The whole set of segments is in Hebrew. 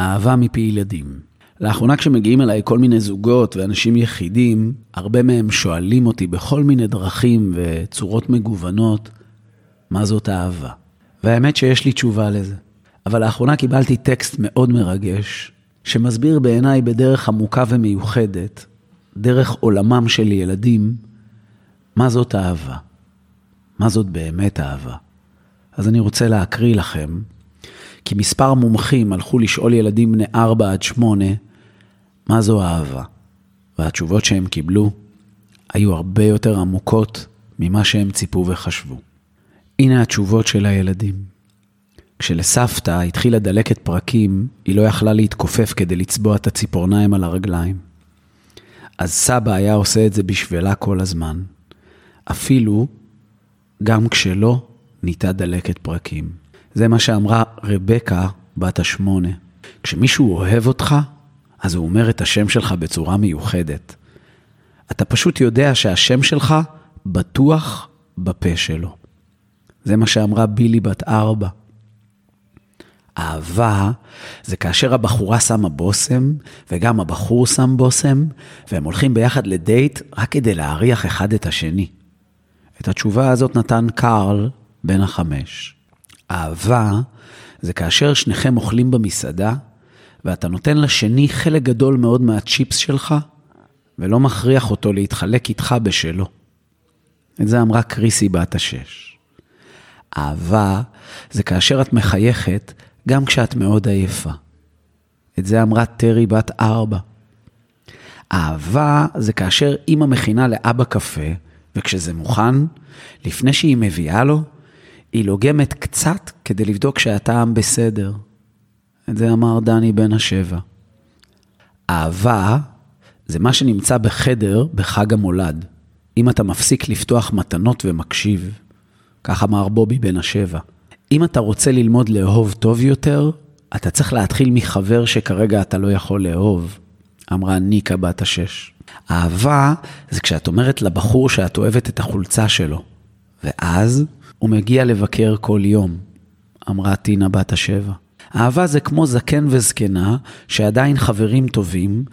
אהבה מפי ילדים. לאחרונה כשמגיעים אליי כל מיני זוגות ואנשים יחידים, הרבה מהם שואלים אותי בכל מיני דרכים וצורות מגוונות, מה זאת אהבה? והאמת שיש לי תשובה לזה. אבל לאחרונה קיבלתי טקסט מאוד מרגש, שמסביר בעיניי בדרך עמוקה ומיוחדת, דרך עולמם של ילדים, מה זאת אהבה. מה זאת באמת אהבה. אז אני רוצה להקריא לכם, כי מספר מומחים הלכו לשאול ילדים בני 4 עד 8, מה זו אהבה? והתשובות שהם קיבלו היו הרבה יותר עמוקות ממה שהם ציפו וחשבו. הנה התשובות של הילדים. כשלסבתא התחילה דלקת פרקים, היא לא יכלה להתכופף כדי לצבוע את הציפורניים על הרגליים. אז סבא היה עושה את זה בשבילה כל הזמן. אפילו גם כשלא ניתה דלקת פרקים. זה מה שאמרה רבקה, בת השמונה. כשמישהו אוהב אותך, אז הוא אומר את השם שלך בצורה מיוחדת. אתה פשוט יודע שהשם שלך בטוח בפה שלו. זה מה שאמרה בילי בת ארבע. אהבה זה כאשר הבחורה שמה בושם, וגם הבחור שם בושם, והם הולכים ביחד לדייט רק כדי להריח אחד את השני. את התשובה הזאת נתן קארל בן החמש. אהבה זה כאשר שניכם אוכלים במסעדה, ואתה נותן לשני חלק גדול מאוד מהצ'יפס שלך, ולא מכריח אותו להתחלק איתך בשלו. את זה אמרה קריסי בת השש. אהבה זה כאשר את מחייכת גם כשאת מאוד עייפה. את זה אמרה טרי בת ארבע. אהבה זה כאשר אימא מכינה לאבא קפה, וכשזה מוכן, לפני שהיא מביאה לו, היא לוגמת קצת כדי לבדוק שהטעם בסדר. את זה אמר דני בן השבע. אהבה זה מה שנמצא בחדר בחג המולד. אם אתה מפסיק לפתוח מתנות ומקשיב, כך אמר בובי בן השבע. אם אתה רוצה ללמוד לאהוב טוב יותר, אתה צריך להתחיל מחבר שכרגע אתה לא יכול לאהוב, אמרה ניקה בת השש. אהבה זה כשאת אומרת לבחור שאת אוהבת את החולצה שלו, ואז הוא מגיע לבקר כל יום, אמרה טינה בת השבע. אהבה זה כמו זקן וזקנה שעדיין חברים טובים,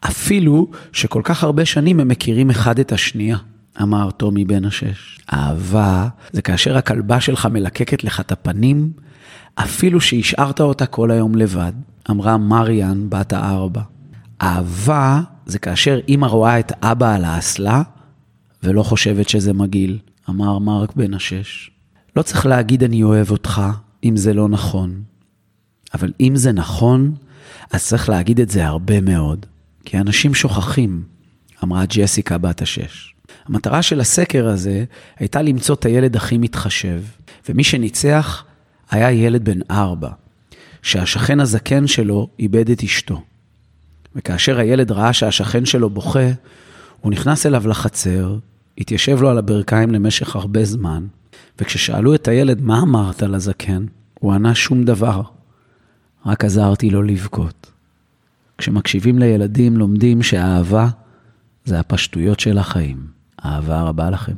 אפילו שכל כך הרבה שנים הם מכירים אחד את השנייה, אמר טומי בן השש. אהבה זה כאשר הכלבה שלך מלקקת לך את הפנים, אפילו שהשארת אותה כל היום לבד, אמרה מריאן בת הארבע. אהבה זה כאשר אימא רואה את אבא על האסלה ולא חושבת שזה מגעיל, אמר מרק בן השש. לא צריך להגיד אני אוהב אותך אם זה לא נכון. אבל אם זה נכון, אז צריך להגיד את זה הרבה מאוד, כי אנשים שוכחים, אמרה ג'סיקה בת השש. המטרה של הסקר הזה הייתה למצוא את הילד הכי מתחשב, ומי שניצח היה ילד בן ארבע, שהשכן הזקן שלו איבד את אשתו. וכאשר הילד ראה שהשכן שלו בוכה, הוא נכנס אליו לחצר, התיישב לו על הברכיים למשך הרבה זמן, וכששאלו את הילד, מה אמרת לזקן? הוא ענה שום דבר, רק עזרתי לו לבכות. כשמקשיבים לילדים לומדים שאהבה זה הפשטויות של החיים. אהבה רבה לכם.